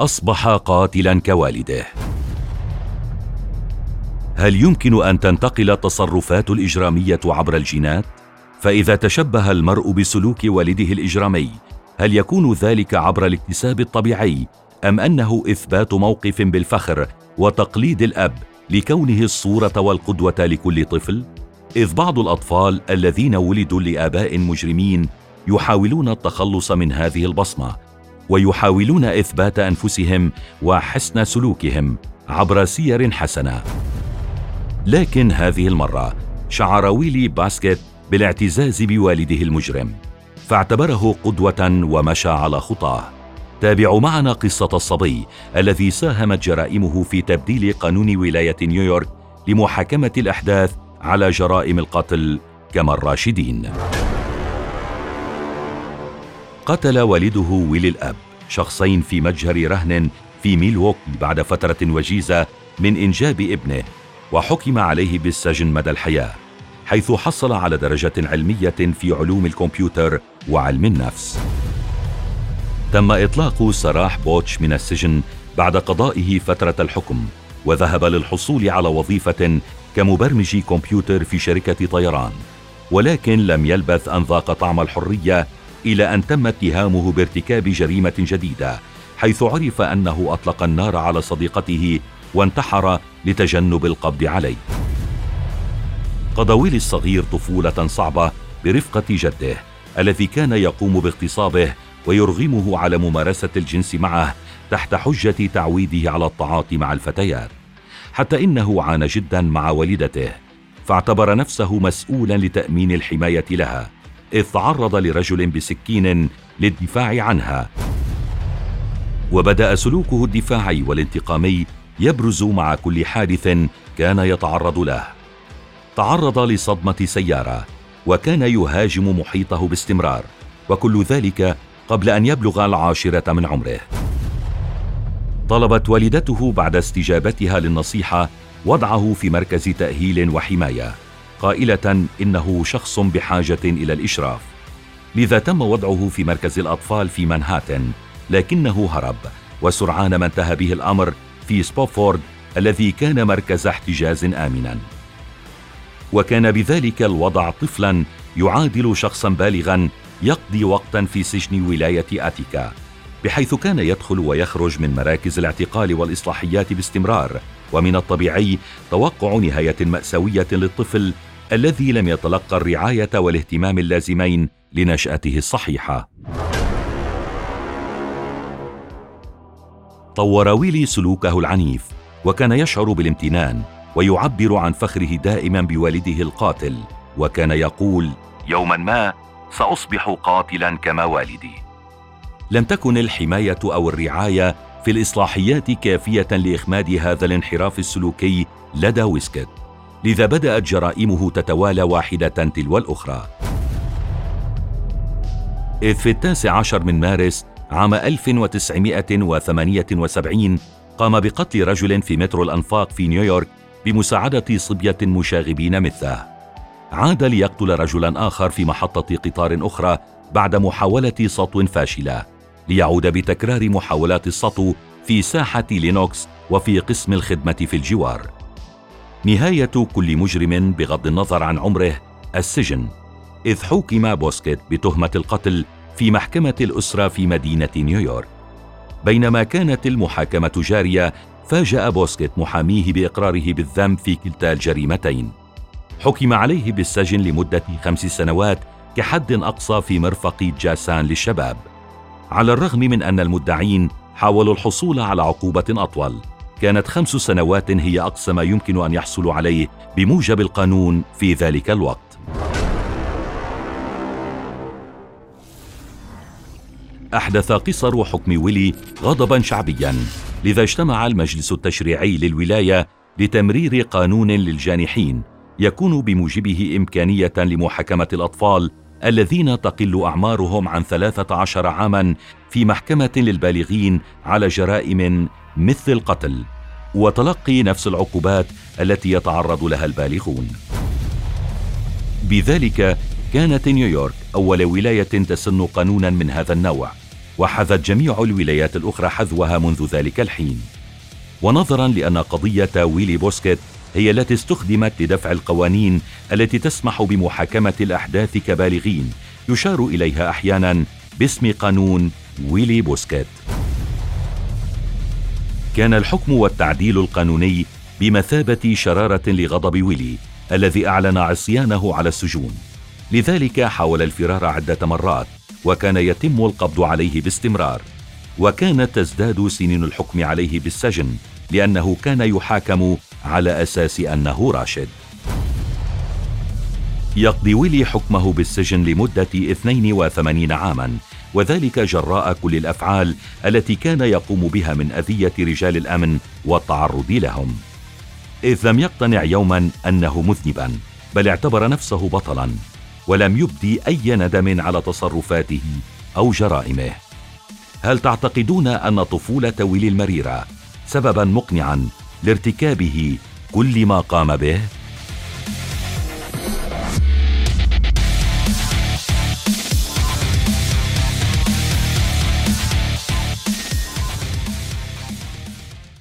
أصبح قاتلا كوالده. هل يمكن أن تنتقل التصرفات الإجرامية عبر الجينات فإذا تشبه المرء بسلوك والده الإجرامي هل يكون ذلك عبر الاكتساب الطبيعي؟ أم أنه إثبات موقف بالفخر وتقليد الأب لكونه الصورة والقدوة لكل طفل؟ إذ بعض الأطفال الذين ولدوا لآباء مجرمين يحاولون التخلص من هذه البصمة ويحاولون إثبات أنفسهم وحسن سلوكهم عبر سير حسنة. لكن هذه المرة شعر ويلي باسكت بالاعتزاز بوالده المجرم فاعتبره قدوة ومشى على خطاه. تابعوا معنا قصة الصبي الذي ساهمت جرائمه في تبديل قانون ولاية نيويورك لمحاكمة الأحداث على جرائم القتل كما الراشدين. قتل والده ويلي الأب شخصين في متجر رهن في ميلووكي بعد فترة وجيزة من إنجاب ابنه وحكم عليه بالسجن مدى الحياة حيث حصل على درجة علمية في علوم الكمبيوتر وعلم النفس. تم إطلاق سراح بوتش من السجن بعد قضائه فترة الحكم وذهب للحصول على وظيفة كمبرمج كمبيوتر في شركة طيران ولكن لم يلبث أن ذاق طعم الحرية إلى أن تم اتهامه بارتكاب جريمة جديدة حيث عرف أنه أطلق النار على صديقته وانتحر لتجنب القبض عليه. قضى ويلي الصغير طفولة صعبة برفقة جده الذي كان يقوم باغتصابه ويرغمه على ممارسة الجنس معه تحت حجة تعويده على التعاطي مع الفتيات. حتى إنه عانى جدا مع والدته فاعتبر نفسه مسؤولا لتأمين الحماية لها. إذ تعرض لرجل بسكين للدفاع عنها. وبدأ سلوكه الدفاعي والانتقامي يبرز مع كل حادث كان يتعرض له. تعرض لصدمة سيارة وكان يهاجم محيطه باستمرار وكل ذلك قبل أن يبلغ العاشرة من عمره. طلبت والدته بعد استجابتها للنصيحة وضعه في مركز تأهيل وحماية. قائلة إنه شخص بحاجة إلى الإشراف. لذا تم وضعه في مركز الأطفال في مانهاتن لكنه هرب وسرعان ما انتهى به الأمر في سبوفورد الذي كان مركز احتجاز امنا. وكان بذلك الوضع طفلا يعادل شخصا بالغا يقضي وقتا في سجن ولاية آتيكا بحيث كان يدخل ويخرج من مراكز الاعتقال والإصلاحيات باستمرار. ومن الطبيعي توقع نهاية مأساوية للطفل الذي لم يتلقى الرعاية والاهتمام اللازمين لنشأته الصحيحة. طور ويلي سلوكه العنيف وكان يشعر بالامتنان ويعبر عن فخره دائما بوالده القاتل وكان يقول يوما ما سأصبح قاتلا كما والدي. لم تكن الحماية أو الرعاية في الإصلاحيات كافية لإخماد هذا الانحراف السلوكي لدى ويسكت. لذا بدأت جرائمه تتوالى واحدة تلو الأخرى. إذ في التاسع عشر من مارس عام 1978 قام بقتل رجل في مترو الأنفاق في نيويورك بمساعدة صبية مشاغبين مثله. عاد ليقتل رجلا آخر في محطة قطار أخرى بعد محاولة سطو فاشلة. ليعود بتكرار محاولات السطو في ساحة لينوكس وفي قسم الخدمة في الجوار. نهاية كل مجرم بغض النظر عن عمره السجن. إذ حوكم بوسكيت بتهمة القتل في محكمة الأسرة في مدينة نيويورك. بينما كانت المحاكمة جارية فاجأ بوسكيت محاميه بإقراره بالذنب في كلتا الجريمتين. حكم عليه بالسجن لمدة خمس سنوات كحد أقصى في مرفق جاسان للشباب. على الرغم من أن المدعين حاولوا الحصول على عقوبة أطول. كانت خمس سنوات هي أقصى ما يمكن أن يحصلوا عليه بموجب القانون في ذلك الوقت. أحدث قصر حكم ويلي غضبا شعبيا لذا اجتمع المجلس التشريعي للولاية لتمرير قانون للجانحين يكون بموجبه إمكانية لمحاكمة الأطفال الذين تقل أعمارهم عن 13 عاما في محكمة للبالغين على جرائم مثل القتل وتلقي نفس العقوبات التي يتعرض لها البالغون. بذلك كانت نيويورك أول ولاية تسن قانونا من هذا النوع وحذت جميع الولايات الأخرى حذوها منذ ذلك الحين. ونظرا لأن قضية ويلي بوسكيت هي التي استخدمت لدفع القوانين التي تسمح بمحاكمة الأحداث كبالغين يشار إليها أحيانا باسم قانون ويلي بوسكيت. كان الحكم والتعديل القانوني بمثابة شرارة لغضب ويلي الذي أعلن عصيانه على السجون. لذلك حاول الفرار عدة مرات وكان يتم القبض عليه باستمرار وكانت تزداد سنين الحكم عليه بالسجن لأنه كان يحاكم على أساس أنه راشد. يقضي ويلي حكمه بالسجن لمدة 82 عاماً وذلك جراء كل الأفعال التي كان يقوم بها من أذية رجال الأمن والتعرض لهم. إذ لم يقتنع يوما أنه مذنبا بل اعتبر نفسه بطلا ولم يبدي أي ندم على تصرفاته أو جرائمه. هل تعتقدون أن طفولة ويلي المريرة سببا مقنعا لارتكابه كل ما قام به